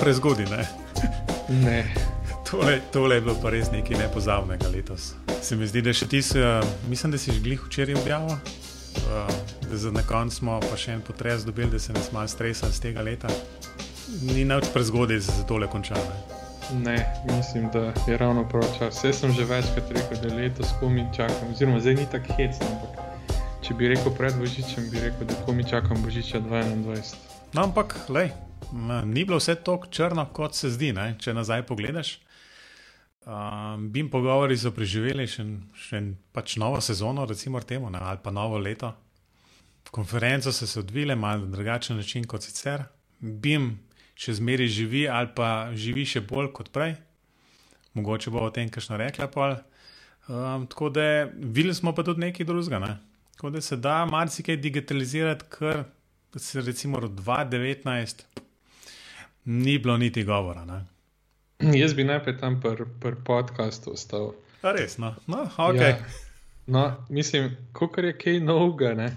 prezgodi, ne? ne. Tole, tole je bilo pa res nekaj nepozavnega letos. Se mi zdi, da še ti, si, uh, mislim, da si že glih včeraj objavil. Uh, za na koncu smo pa še en potres dobili, da se nas malo stresa z tega leta. Ni nič prezgodaj, da se tole konča. Ne? Ne, mislim, da je ravno prav čas. Vse sem že večkrat rekel, da letos komi čakam, oziroma zdaj ni tako hecno, ampak če bi rekel pred Božičem, bi rekel, da komi čakam Božiča 2021. No, ampak, lej, ni bilo vse tako črno, kot se zdi, ne? če nazaj pogledaš. Um, Bim pogovori so preživeli še, še pač novo sezono, recimo temu, ne? ali pa novo leto. Konference so se odvile na drugačen način kot sicer. Bim še zmeraj živi ali pa živi še bolj kot prej. Mogoče bo o tem kakšno rekla. Um, tako da videli smo pa tudi nekaj drugega. Ne? Tako da se da marsikaj digitalizirati, kar se recimo od 2019 ni bilo niti govora. Ne? Jaz bi najprej tam pri pr podkastu ostal. A res, no, no ok. Ja. No, mislim, kot je kaj novega, ne.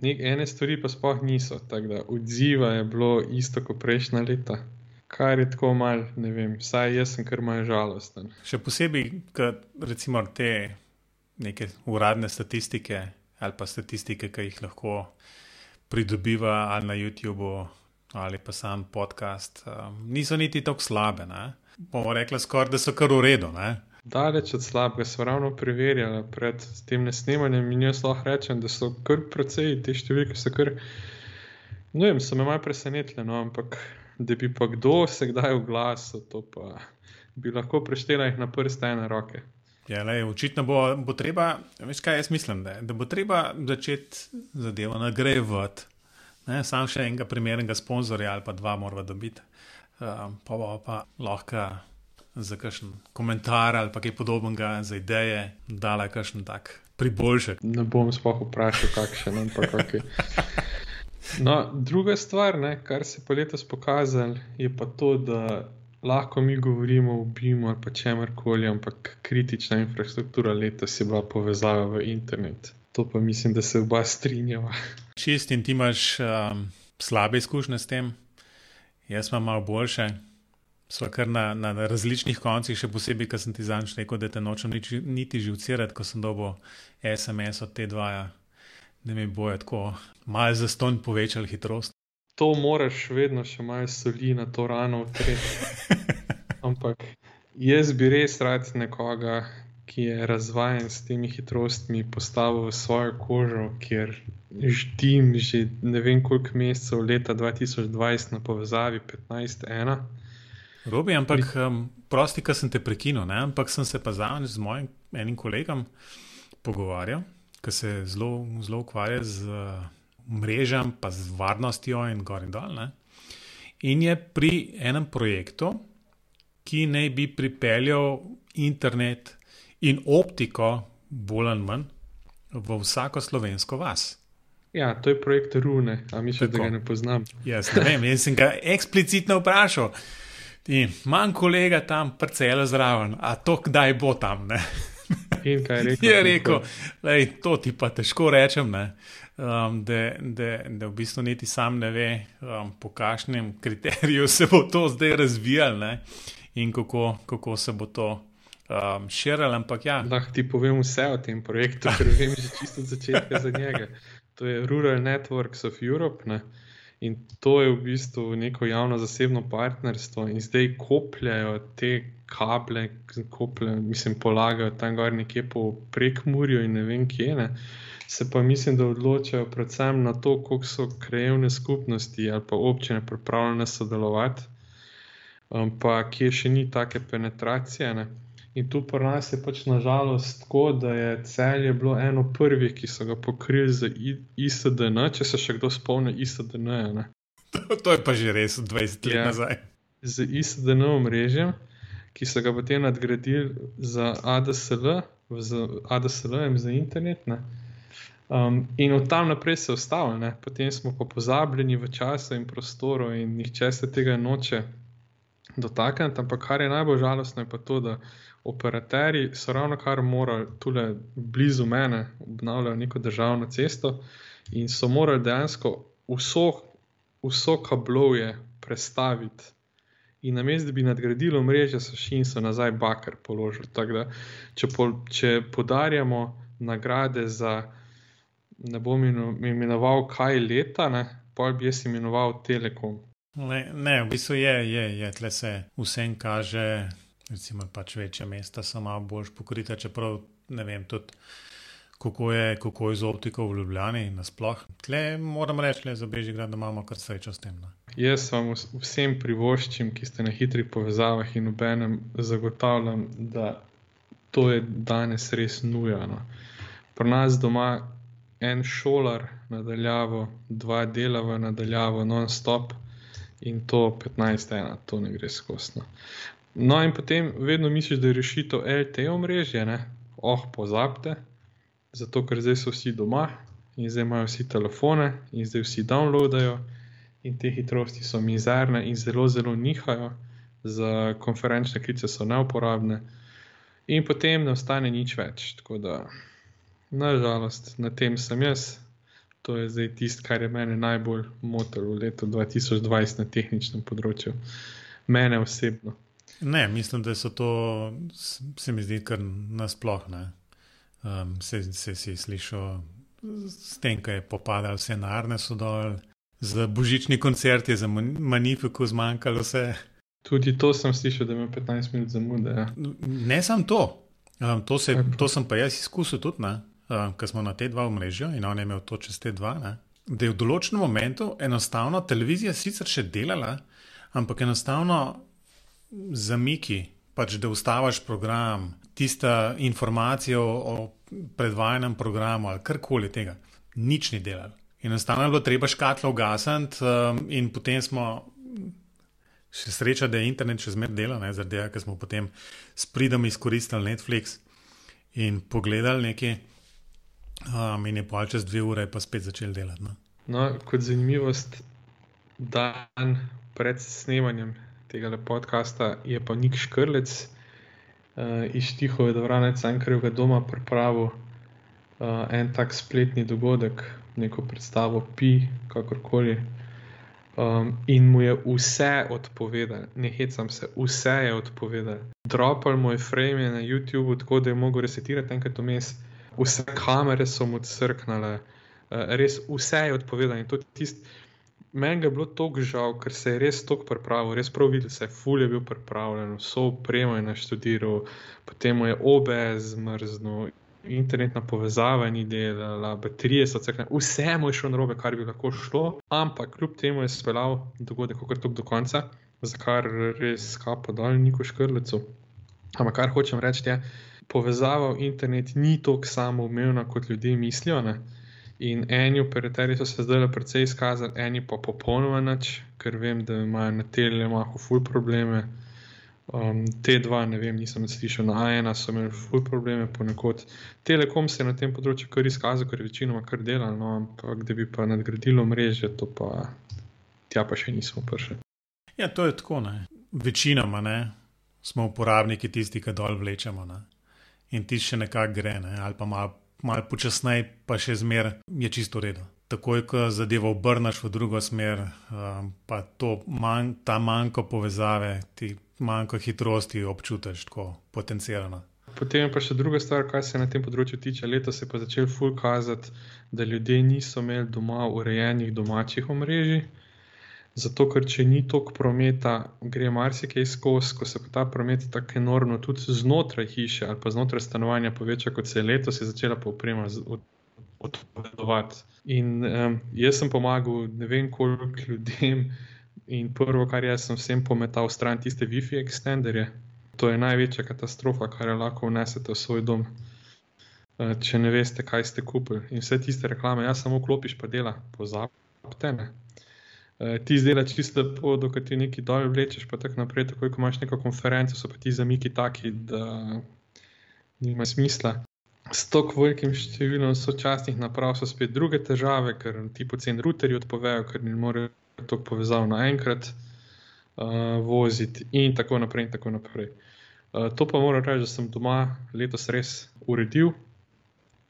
Nek, ene stvari pa sploh niso, tako da odziva je bilo isto kot prejšnja leta. Kar je tako mal, ne vem, vsaj jaz sem kar mal žalosten. Še posebej, ker recimo te neke uradne statistike ali pa statistike, ki jih lahko pridobiva ali na YouTubu ali pa sam podcast, um, niso niti tako slabe. Ne? Bomo rekli skoraj, da so kar v redu. Ne? Daleč od slabega, so ravno preverjali pred tem nesnemanjem in jaz lahko rečem, da so kar precej te številke, so kar, no vem, so me malo presenetile, no, ampak da bi pa kdo se kdaj oglasil, to pa bi lahko preštela jih na prste ene roke. Ja, lej, očitno bo, bo treba, veš kaj jaz mislim, da, da bo treba začeti zadevo nagrajevati. Ne, sam še enega primernega sponzorja ali pa dva moramo dobiti, um, pa bo pa lahko za kakšen komentar ali kaj podobnega, za ideje, dala kakšen tak priboljšek. Ne bom sploh vprašal, kakšen, ampak ok. No, druga stvar, ne, kar se pa letos pokazalo, je pa to, da lahko mi govorimo o BIM-u ali pa čemkoli, ampak kritična infrastruktura letos je bila povezava v internet. To pa mislim, da se oba strinjava. Čist in ti imaš um, slabe izkušnje s tem, jaz imam malo boljše. Sva kar na, na različnih koncih, še posebej, ker sem ti zanj rekel, da te nočem niti, niti živcirati, ko sem dobil SMS od te dvaja, da mi bojo tako malo za ston povečali hitrost. To moraš vedno še malo soli na to rano odpreti. Ampak jaz bi res rad nekoga, ki je razvajen s temi hitrostmi, postavil v svojo kožo, kjer ždim že ne vem koliko mesecev leta 2020 na povezavi 15.1. Robi, ampak um, prosti, ker sem te prekinil, ne? ampak sem se pa zadnjič z mojim enim kolegom pogovarjal, ki se zelo, zelo ukvarja z uh, mrežam, pa z varnostjo in gor in dol. Ne? In je pri enem projektu, ki naj bi pripeljal internet in optiko, bolj ali manj, v vsako slovensko vas. Ja, to je projekt Rune, a mi še Tako. tega ne poznam. Jaz ne vem, jaz sem ga eksplicitno vprašal. In manj kolega tam, parcela zraven, a to kdaj bo tam? Ne? In kaj je rekel? Je rekel, lej, to ti pa težko rečem, ne, um, da, da, da v bistvu niti sam ne ve, um, po kakšnem kriteriju se bo to zdaj razvijalo in kako, kako se bo to um, širilo. Ampak ja, Lahko ti povem vse o tem projektu, ker vem že čisto od začetka za njega. To je Rural Networks of Europe ne? in to je v bistvu neko javno-zasebno partnerstvo in zdaj kopljajo te kable, kopljajo, mislim, polagajo tam gor nekje po prekmurju in ne vem kje. Ne? Se pa mislim, da odločajo predvsem na to, koliko so krajevne skupnosti ali pa občine pripravljene sodelovati, um, pa kje še ni take penetracije. Ne? In tu pri nas je pač nažalost tako, da je celje bilo eno prvih, ki so ga pokrili z ISDN, če se še kdo spomni ISDN. -ja, to, to je pa že res 20 let Ja. nazaj. z ISDN omrežjem, ki so ga potem nadgradili za ADSL, z ADSL-jem za internet. Ne. Um, in od tam naprej se je ne. potem smo pa pozabljeni v času in prostoru, in nihče se tega noče dotakniti. Ampak kar je najbolj žalostno, je pa to, da operaterji so ravno kar morali tukaj blizu mene obnavljati neko državno cesto in so morali dejansko vso, vso kablovje prestaviti. In na mestu, da bi nadgradili mreže, so šli in so nazaj bakar položili. Da, če, po, če podarjamo nagrade za, ne bom imenoval kaj leta, ne, pa bi jaz imenoval Telekom. Ne, ne, v bistvu je, je, je tle se vsem kaže, recimo pač večja mesta so malo bolj pokrita, čeprav ne vem tudi, kako je, kako je z optiko v Ljubljani nasploh. Tle moram reči, le za Bežigrad, da imamo kar srečo s tem. Ne. Jaz vam vsem privoščim, ki ste na hitrih povezavah in obenem zagotavljam, da to je danes res nujno. Pri nas doma en šolar nadaljavo, dva dela v nadaljavo, non-stop in to 15-1, to ne gre skosno. No, in potem vedno misliš, da je rešitev LTE omrežje, ne? oh, pozabite, zato ker zdaj so vsi doma in zdaj imajo vsi telefone in zdaj vsi downloadajo in te hitrosti so mizerne in zelo, zelo nihajo, za konferenčne klice so neuporabne, in potem ne ostane nič več. Tako da, nažalost, na tem sem jaz, To je zdaj tisto, kar je mene najbolj motilo v letu 2020 na tehničnem področju, mene osebno. Ne, mislim, da so to, se mi zdi, kar nasplošno. Um, se, se si slišal, s tem, kaj je popadal, vse narne so dol, za božični koncert je za Magnifico zmanjkalo vse. Tudi to sem slišal, da ima 15 minut zamude. Ja. Ne samo to. Um, to, se, to sem pa jaz izkusil tudi. Ne? Uh, ki smo na te dva omrežja in on je imel to čez te dva, ne, da je v določenem momentu enostavno televizija sicer še delala, ampak enostavno zamiki, pač da ustaviš program, tista informacija o predvajanem programu ali karkoli tega, nič ni delal. Enostavno je bilo treba škatlo ugasniti, um, in potem smo. Še sreča, da je internet še zmeraj delal, zaradi tega, ker smo potem s pridom izkoristili Netflix in pogledali nekaj Um, in je pa čez dve ure pa spet začel delati. No? No, kot zanimivost, dan pred snemanjem tega podcasta je pa nek škrlec uh, iz Tihove dvorane Cankarjevega doma pripravil uh, en tak spletni dogodek, neko predstavo Pi, kakorkoli. Um, in mu je vse odpovedal, ne hecam se, vse je odpovedal. Dropal moj frame na YouTube, tako da je mogel resetirati enkrat vmes vse kamere so mu crknile, uh, res vse je odpovedano. Meni je bilo tako žal, ker se je res tako pripravil, res prav videl, se je fulje bil pripravljen, vso opremo je naštudiral, potem je OBS zmrznil, internetna povezava ni delala, baterije so crknile, vse mu je šlo na robe, kar bi lahko šlo, ampak kljub temu je speljal dogodek tok do konca, za kar res kapo dal neko škrlico. Ampak kar hočem reči je, povezava v internet ni tako samoumevna, kot ljudje mislijo. Ne? In eni operaterji so se zdaj precej izkazali, eni pa popolnoma nič, ker vem, da imajo na telemahu ful probleme. Um, te dva, ne vem, nisem slišal, na A1 so imeli ful probleme, ponekod. Telekom se je na tem področju kar izkazal, ker je večinoma kar delal, no, ampak da bi pa nadgradilo mreže, to pa tja pa še nismo prišli. Ja, to je tako, ne. Večinoma ne, smo uporabniki tisti, ki dol vlečemo. Ne in ti še nekako gre, ne? ali pa malo mal počasneje, pa še zmeraj je čisto redo. Takoj, ko zadevo obrneš v drugo smer, um, pa man, ta manjko povezave, ti manjko hitrosti občutiš tako potencijano. Potem je pa še druga stvar, kar se na tem področju tiče. Letos je pa začel ful kazati, da ljudje niso imeli doma urejenih domačih omrežij. Zato, ker če ni toliko prometa, gre marsikaj skozi, ko se pa ta promet tako enormno tudi znotraj hiše ali pa znotraj stanovanja poveča, kot se je letos, je začela pa uprema odpovedovati. In um, jaz sem pomagal ne vem koliko ljudem, in prvo, kar jaz sem vsem pometal stran tiste WiFi extenderje. To je največja katastrofa, kar je lahko vnesete v svoj dom. Če ne veste, kaj ste kupili, in vse tiste reklame, jaz samo klopiš, pa dela, pozabite. Eh, ti zdela čisto lepo, dokaj ti nekaj dol vlečeš, pa tako naprej. Takoj, ko imaš neko konferenco, so pa ti zamiki taki, da nima smisla. S tako velikim številom sočasnih naprav so spet druge težave, ker ti pocen routerji odpovejo, ker ne morejo tako povezati naenkrat. uh, voziti, in tako naprej. In tako naprej. Uh, to pa moram reči, da sem doma letos res uredil.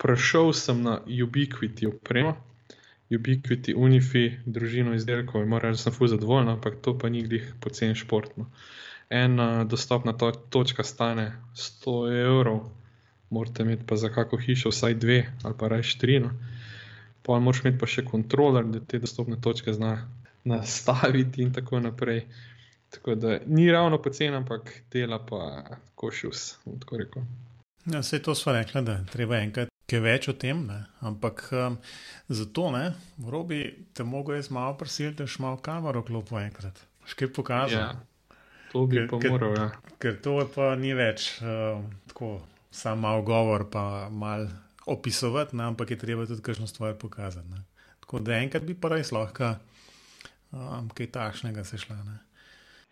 Prešel sem na Ubiquiti opremo, Ubiquiti, Unifi, družino izdelkov in moram reči, sem fuj zadovoljen, ampak to pa ni glih poceni športno. Ena dostopna to točka stane 100 evrov, morate imeti pa za kako hišo vsaj dve ali pa reč tri. No. Pa moraš imeti pa še kontroler, da te dostopne točke zna nastaviti in tako naprej. Tako da ni ravno poceni, ampak dela pa košus. Ja, vse to smo rekli, da treba enkrat kaj več o tem, ne? ampak um, zato ne, robi te mogo jaz malo prisiliti, da še malo kamero klopo enkrat. Škaj pokazati. Ja, to bi pa moral. Ja. Ker to pa ni več uh, tako, samo malo govor, pa malo opisovati, ne? ampak je treba tudi kakšno stvar pokazati. Ne? Tako da enkrat bi pa res lahko um, kaj takšnega se šla. Ne?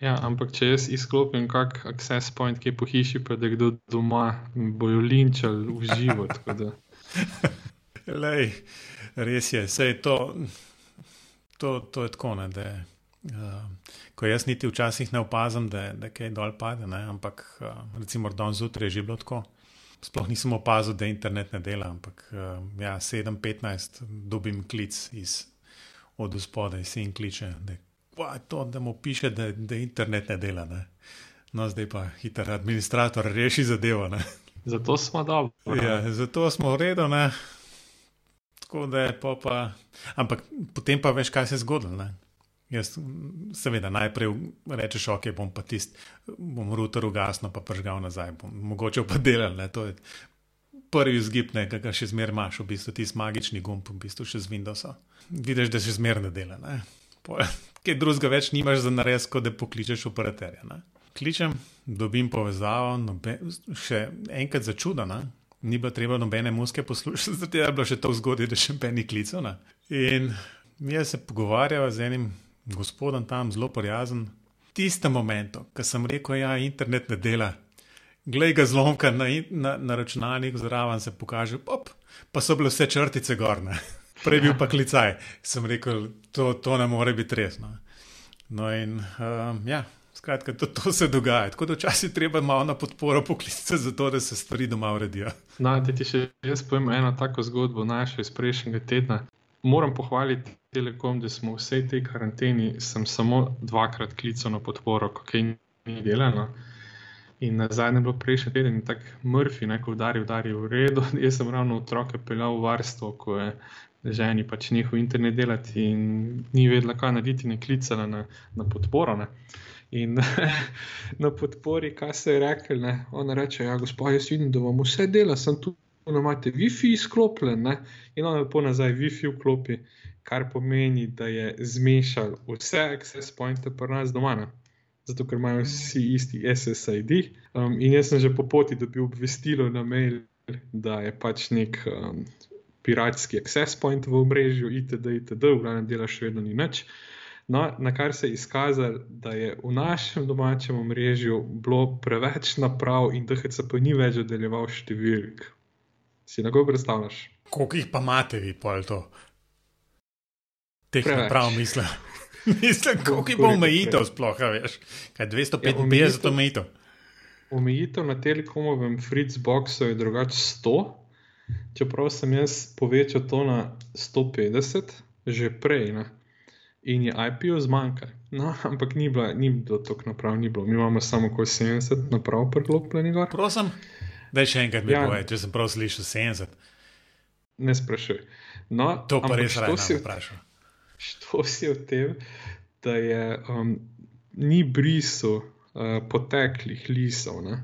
Ja, ampak če jaz izklopim kak access point, ki je po hiši, pa da kdo doma bojo linčali v živo. Lej, res je, vse je to, to, to je tako. Ne, da, uh, ko jaz niti včasih ne opazim, da, da kaj dol pade, ne, ampak uh, recimo dan zjutraj je že bilo tako. Sploh nisem opazil, da internet ne dela, ampak uh, ja, 7:15 dobim klic iz, od spodaj, sin kliče, da pa to, da mu piše, da, da internet ne dela. Ne. No, zdaj pa hiter administrator reši zadevo. Ne. Zato smo dobro. Ja, zato smo v redu. Tako da je pa, pa. Ampak potem pa veš, kaj se je zgodilo. Jaz, seveda, najprej rečeš, ok, bom pa tisti, bom router ugasnil, pa pržgal nazaj, bom mogoče pa delal. Ne. To je prvi zgib, ki ga še zmeraj imaš, v bistvu tisti magični gumb, v bistvu še z Windowsa. Vidiš, da še zmeraj ne dela. Ne kaj drugega več nimaš za narediti, kot da pokličeš operaterja. Ne? Kličem, dobim povezavo, nobe, še enkrat začudena. Ni bilo treba nobene muske poslušati, zato je bilo še tako zgodaj, da še peni klicana. In mi se pogovarjava z enim gospodom tam, zelo prijazen. Tistem momentu, ko sem rekel, da ja, internet ne dela, glej ga zlomka na, na, na računalniku, zraven se pokaže, op, pa so bile vse črtice gorne prej bil pa klicaj. Sem rekel, to, to ne more biti resno. No, in um, ja, skratka, to, to se dogaja. Tako da včasih treba malo na podporo poklicati, zato da se stvari doma uredijo. No, da ti še jaz povem eno tako zgodbo, našo iz prejšnjega tedna. Moram pohvaliti Telekom, da smo v vsej tej karanteni samo dvakrat klicali na podporo, kaj ni delano. In na zadnje bilo prejšnji teden, tako Murphy, neko udaril, udaril v redu. Jaz sem ravno otroke peljal v varstvo, ko je ženi pač njihov internet delati in ni vedela, kaj narediti, ne klicala na, na podporo. Ne. In na podpori, kaj se je rekel, ne. ona reče: Ja, gospod, jaz vidim, da vam vse dela, sem tu, da imate WiFi izklopljen. Ne. In ona lepo nazaj WiFi vklopi, kar pomeni, da je zmešal vse access pointe pri nas doma. Ne. Zato, ker imajo vsi isti SSID. Um, in jaz sem že po poti dobil obvestilo na mail, da je pač nek um, piratski access point v omrežju, itd., itd., v glavnem dela še vedno ni nič. No, na kar se je izkazalo, da je v našem domačem omrežju bilo preveč naprav in DHCP ni več oddaljeval številk. Si lahko predstavljaš? Koliko jih pa imate, vi pa to? Teh naprav mislim. mislim, koliko jih bo omejitev sploh, veš? Kaj 255 ja, omejitev? Omejitev na telekomovem Fritzboxu je drugače 100 čeprav sem jaz povečal to na 150, že prej, ne? In je IPO zmanjkalo. No, ampak ni bilo, ni bilo tako naprav, ni bilo. Mi imamo samo okoli 70 naprav priklopljenih. Prosim, da še enkrat mi ja. povej, če sem prav slišal 70. Ne sprašuj. No, to pa res rado vprašam. Što si o tem, da je um, ni brisu uh, poteklih lisov? Ne?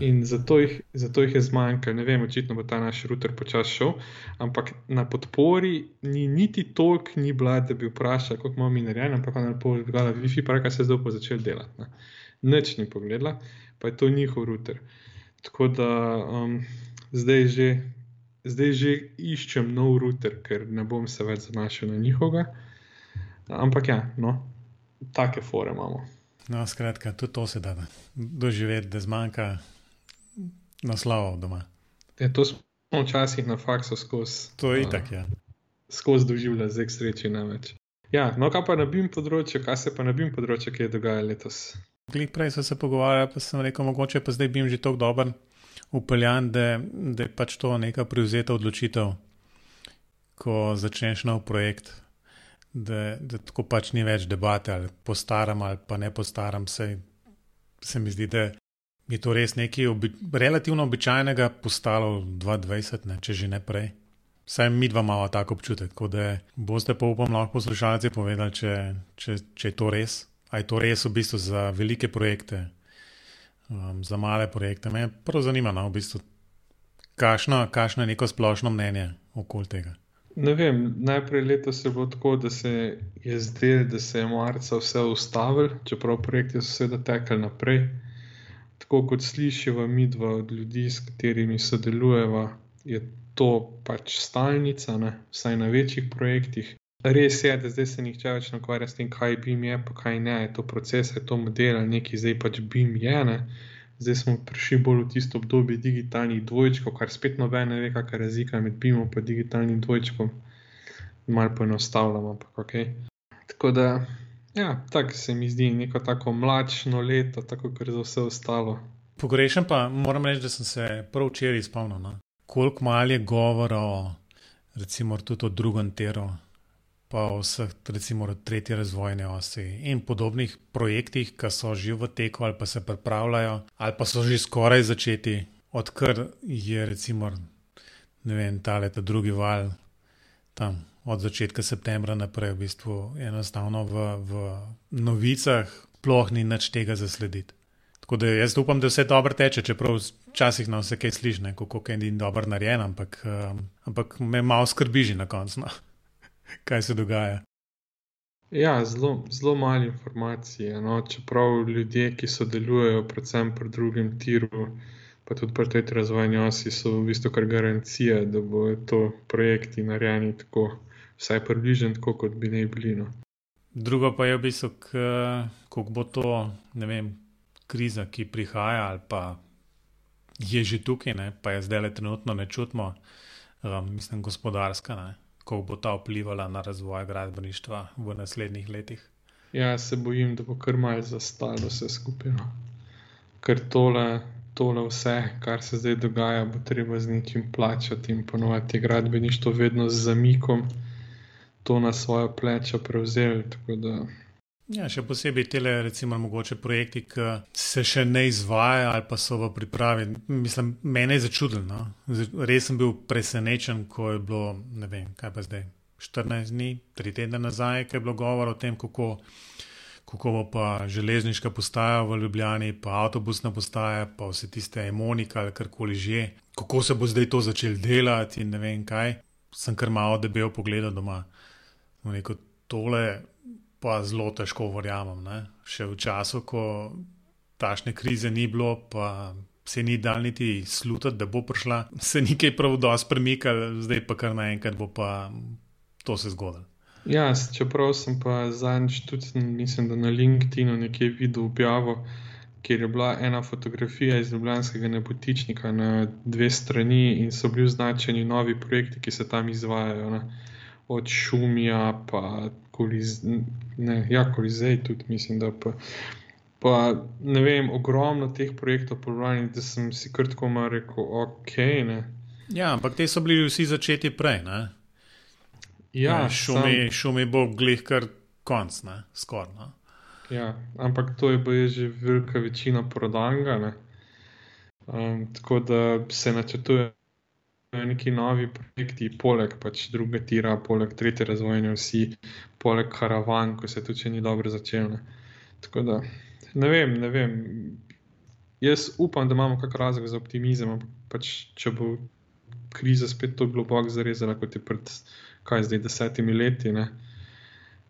In zato jih, zato jih je zmanjkalo. Ne vem, očitno bo ta naš router počasi šel. Ampak na podpori ni niti toliko, ni bila, da bi vprašala, kako imamo mi narejeno, ampak ona je povedala, Wi-Fi, pa kaj se zdaj pa začel delati. Ne. Nič ni pogledala, pa je to njihov router. Tako da um, zdaj, že, zdaj že iščem nov router, ker ne bom se več zanašal na njihovega. Ampak ja, no, take fore imamo. No, skratka, tudi to se da doživeti, da zmanjka naslovov doma. E, to smo včasih na faksu skozi. To je itak, ja. Skozi zdaj k sreči ne več. Ja, no, kaj pa na BIM področju, kaj se pa na BIM področju, kaj je dogajalo letos? Glej, prej so se pogovarjali, pa sem rekel, mogoče pa zdaj BIM že tako dober upeljan, da, da je pač to neka prevzeta odločitev, ko začneš nov projekt. Da, da tako pač ni več debate, ali postaram ali pa ne postaram. Se, se mi zdi, da je to res nekaj obi, relativno običajnega postalo v 2020, ne, če že ne prej. Saj mi dva imamo tako občutek, da boste pa upam lahko poslušalci povedali, če, če, če je to res. A je to res v bistvu za velike projekte, um, za male projekte. Me prav zanima, no, v bistvu, kakšno, kakšno je neko splošno mnenje okoli tega. Ne vem, najprej leto se bo tako, da se je zdelo, da se je marca vse ustavil, čeprav projekti so seveda tekli naprej. Tako kot slišiva mi dva od ljudi, s katerimi sodelujeva, je to pač stalnica, ne? vsaj na večjih projektih. Res je, da zdaj se nihče več ne ukvarja s tem, kaj BIM je, pa kaj ne, je to proces, je to model neki zdaj pač BIM je. Ne? Zdaj smo prišli bolj v tisto obdobje digitalnih dvojčkov, kar spet noben ne ve, kakšna je razlika med BIM-om in digitalnim dvojčkom. Malo poenostavljamo, ampak ok. Tako da, ja, tako se mi zdi neko tako mlačno leto, tako kot za vse ostalo. Pogrešam pa, moram reči, da sem se prav včeraj spomnil. No? koliko malo je govora o, recimo, tudi o drugem teru, pa o vseh, recimo, tretji razvojni osi in podobnih projektih, ki so že v teku ali pa se pripravljajo, ali pa so že skoraj začeti, odkar je, recimo, vem, ta leta drugi val tam. Od začetka septembra naprej, v bistvu, enostavno v, v novicah, sploh ni nič tega zaslediti. Tako da jaz upam, da vse dobro teče, čeprav včasih na vse kaj slišne, kako je ni dobro narejen, ampak, um, ampak me malo skrbi že na koncu, no. Kaj se dogaja. Ja, zelo, zelo malo informacije. No? Čeprav ljudje, ki sodelujejo, predvsem pri drugem tiru, pa tudi pri tej razvojni osi, so v bistvu kar garancije, da bo to projekti narejeni tako, vsaj približno tako, kot bi naj bili. No? Drugo pa je v bistvu, kako bo to, ne vem, kriza, ki prihaja, ali pa je že tukaj, ne, pa je zdaj le trenutno ne čutimo, um, mislim, gospodarska, ne, kako bo ta vplivala na razvoj gradbeništva v naslednjih letih. Ja, se bojim, da bo kar malce zastalo vse skupaj. No. Ker tole, tole vse, kar se zdaj dogaja, bo treba z nečim plačati in ponoviti gradbeništvo vedno z zamikom. To na svoje pleče prevzeli. Ja, še posebej te, recimo, mogoče projekti, ki se še ne izvajajo ali pa so v pripravi. Mislim, mene je začudilo. No? Res sem bil presenečen, ko je bilo, ne vem, kaj pa zdaj, 14 dni, 3 tedne nazaj, ki je bilo govor o tem, kako, kako bo pa železniška postaja v Ljubljani, pa avtobusna postaja, pa vse tiste emonika ali karkoli že, kako se bo zdaj to začel delati in ne vem kaj. Sem kar malo debel pogledal doma. Rekel, tole pa zelo težko verjamem. Ne? Še v času, ko tašne krize ni bilo, pa se ni dal niti slutiti, da bo prišla, se ni kaj prav dosti premikal, zdaj pa kar naenkrat bo pa to se zgodilo. Ja, čeprav sem pa zadnjič tudi, mislim, da na LinkedIn-u nekaj videl objavo, kjer je bila ena fotografija iz Ljubljanskega nebotičnika na dve strani in so bili označeni novi projekti, ki se tam izvajajo. Ne? Od šumija, pa koliz, ne, ja, kolizej tudi, mislim, da pa, pa ne vem, ogromno teh projektov polovljenih, da sem si krtko malo rekel, ok. Ne. Ja, ampak te so bili vsi začeti prej, ne? Ja, šumi, sam... šumi bo glih kar konc, ne, skoraj. No? Ja, ampak to je je že velika večina prodanga, um, tako da se načrtuje neki novi projekti, poleg pač druge tira, poleg tretje razvojne vsi, poleg karavan, ko se to še ni dobro začelo. Tako da ne vem, ne vem. Jaz upam, da imamo kakšen razlog za optimizem, ampak pač, če bo kriza spet tako globoko zarezala, kot je pred kaj zdaj desetimi leti, ne,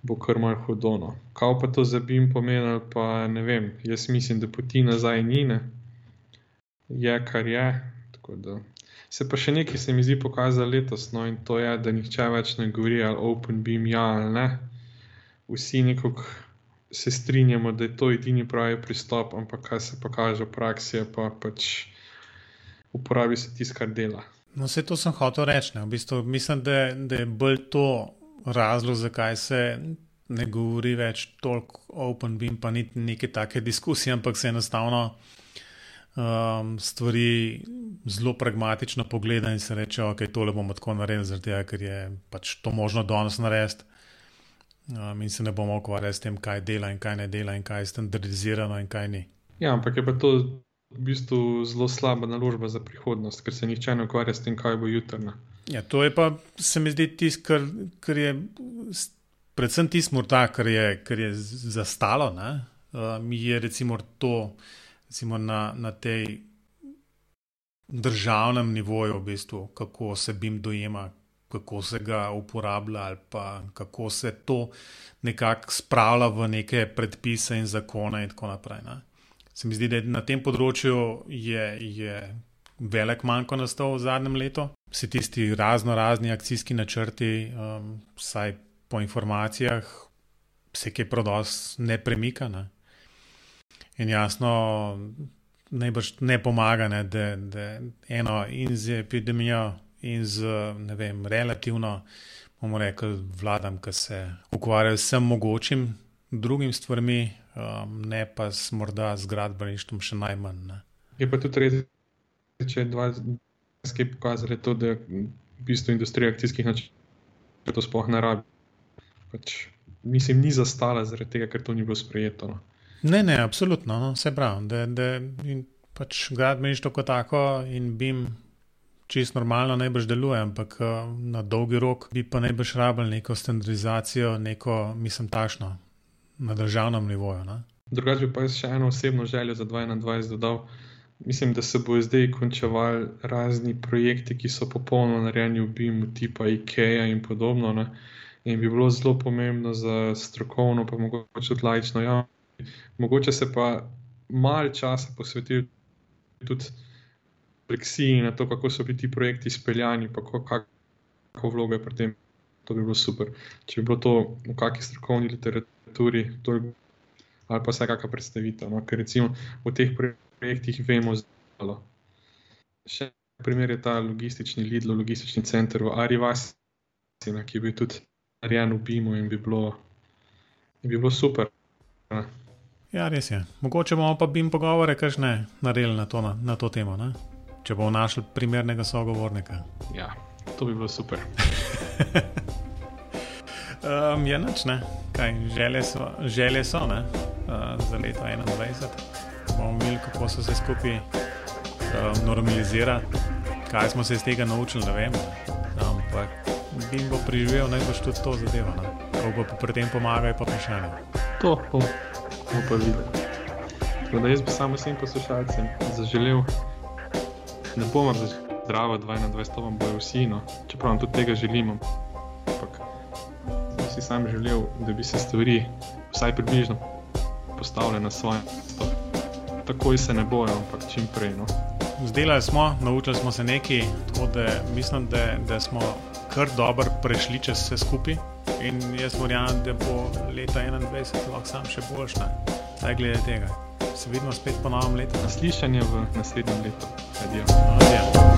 bo kar mal hodono. Kaj pa to za BIM pomeni, pa ne vem. Jaz mislim, da poti nazaj ni, ne. je kar je. Tako da Se pa še nekaj se mi zdi pokazalo letos, no, in to je, da nihče več ne govori ali Open Beam, ja ali ne. Vsi nekako se strinjamo, da je to edini pravi pristop, ampak kaj se pa kaže v praksi, pa pač uporabi se tisto, kar dela. No, vse to sem hotel reči. V bistvu, mislim, da, da je bolj to razlog, zakaj se ne govori več toliko o OpenBeam, pa ni neke take diskusije, ampak se enostavno um, stvari zelo pragmatično pogleda in se reče, ok, tole bomo tako naredili, zaradi tega, ker je pač to možno danes narediti. Um, in se ne bomo ukvarjali s tem, kaj dela in kaj ne dela, in kaj je standardizirano in kaj ni. Ja, ampak je pa to v bistvu zelo slaba naložba za prihodnost, ker se nihče ne ukvarja s tem, kaj bo jutrna. Ja, to je pa, se mi zdi, tisto, kar, kar je, predvsem tisto, kar je, kar je zastalo. Mi um, je recimo to, recimo na, na tej državnem nivoju, v bistvu, kako se BIM dojema, kako se ga uporablja, ali pa kako se to nekako spravlja v neke predpise in zakone, in tako naprej. Ne. Se mi zdi, da na tem področju je, je velik manjko nastal v zadnjem letu. Vsi tisti razno razni akcijski načrti, um, vsaj po informacijah, se kaj prodos ne premika. Ne. In jasno, najbrž ne pomaga, ne, da, da eno in z epidemijo in z vem, relativno, bomo rekli, vladam, ki se ukvarjajo s vsem mogočim drugim stvarmi, um, ne pa s morda z gradbeništvom še najmanj. Ne. Je pa tudi res, če je dva skej pokazali to, da v bistvu industrija akcijskih načrtov to sploh ne rabi. Pač, mislim, ni zastala zaradi tega, ker to ni bilo sprejeto. No. Ne, ne, absolutno, no, vse prav. Da, da, pač gradbeništvo kot tako in BIM čist normalno najbrž deluje, ampak eh, na dolgi rok bi pa najbrž rabili neko standardizacijo, neko, mislim, tašno na državnem nivoju. Ne? Drugače pa jaz še eno osebno željo za 2021 dodal. Mislim, da se bo zdaj končevali razni projekti, ki so popolnoma narejeni v BIM-u, tipa IKEA in podobno. Ne? In bi bilo zelo pomembno za strokovno, pa mogoče tudi lajično javnost. Mogoče se pa malo časa posvetiti tudi refleksiji na to, kako so bili ti projekti izpeljani, pa kakšno vlogo je pri tem. To bi bilo super. Če bi bilo to v kakšni strokovni literaturi, to je ali pa vsaj kakšna predstavitev. No? Ker recimo v teh projektih vemo zelo. Še en primer je ta logistični Lidl, logistični center v Arivasi, ki je bil tudi narejen v BIM-u in bi bilo, in bi bilo super. Ne? Ja, res je. Mogoče bomo pa BIM pogovore, kaj ne, naredili na to, na, na to temo. Ne? če bomo našli primernega sogovornika. Ja, to bi bilo super. um, je noč, ne, kaj želje so, želje so uh, za leto 2021. Bomo videli, kako se vse skupaj um, normalizira, kaj smo se iz tega naučili, ne vem. Ampak bi jim bo priživel najbolj tudi to zadevo. Ko bo pri tem pomagal, pa vprašanje. To bomo pa videli. Da jaz bi samo vsem poslušalcem zaželel ne bomo več zdravo 22, to vam bojo vsi, no. čeprav tudi tega želimo. Ampak si sam želel, da bi se stvari vsaj približno postavile na svoje mesto. Takoj se ne bojo, ampak čim prej. No. Zdelali smo, naučili smo se nekaj, tako da mislim, da, da smo kar dobro prešli čez vse skupaj. In jaz verjamem, da bo leta 2021 lahko sam še boljša. Zdaj glede tega se vidimo spet po novem letu. Naslišanje v naslednjem letu. Adijo. Adijo.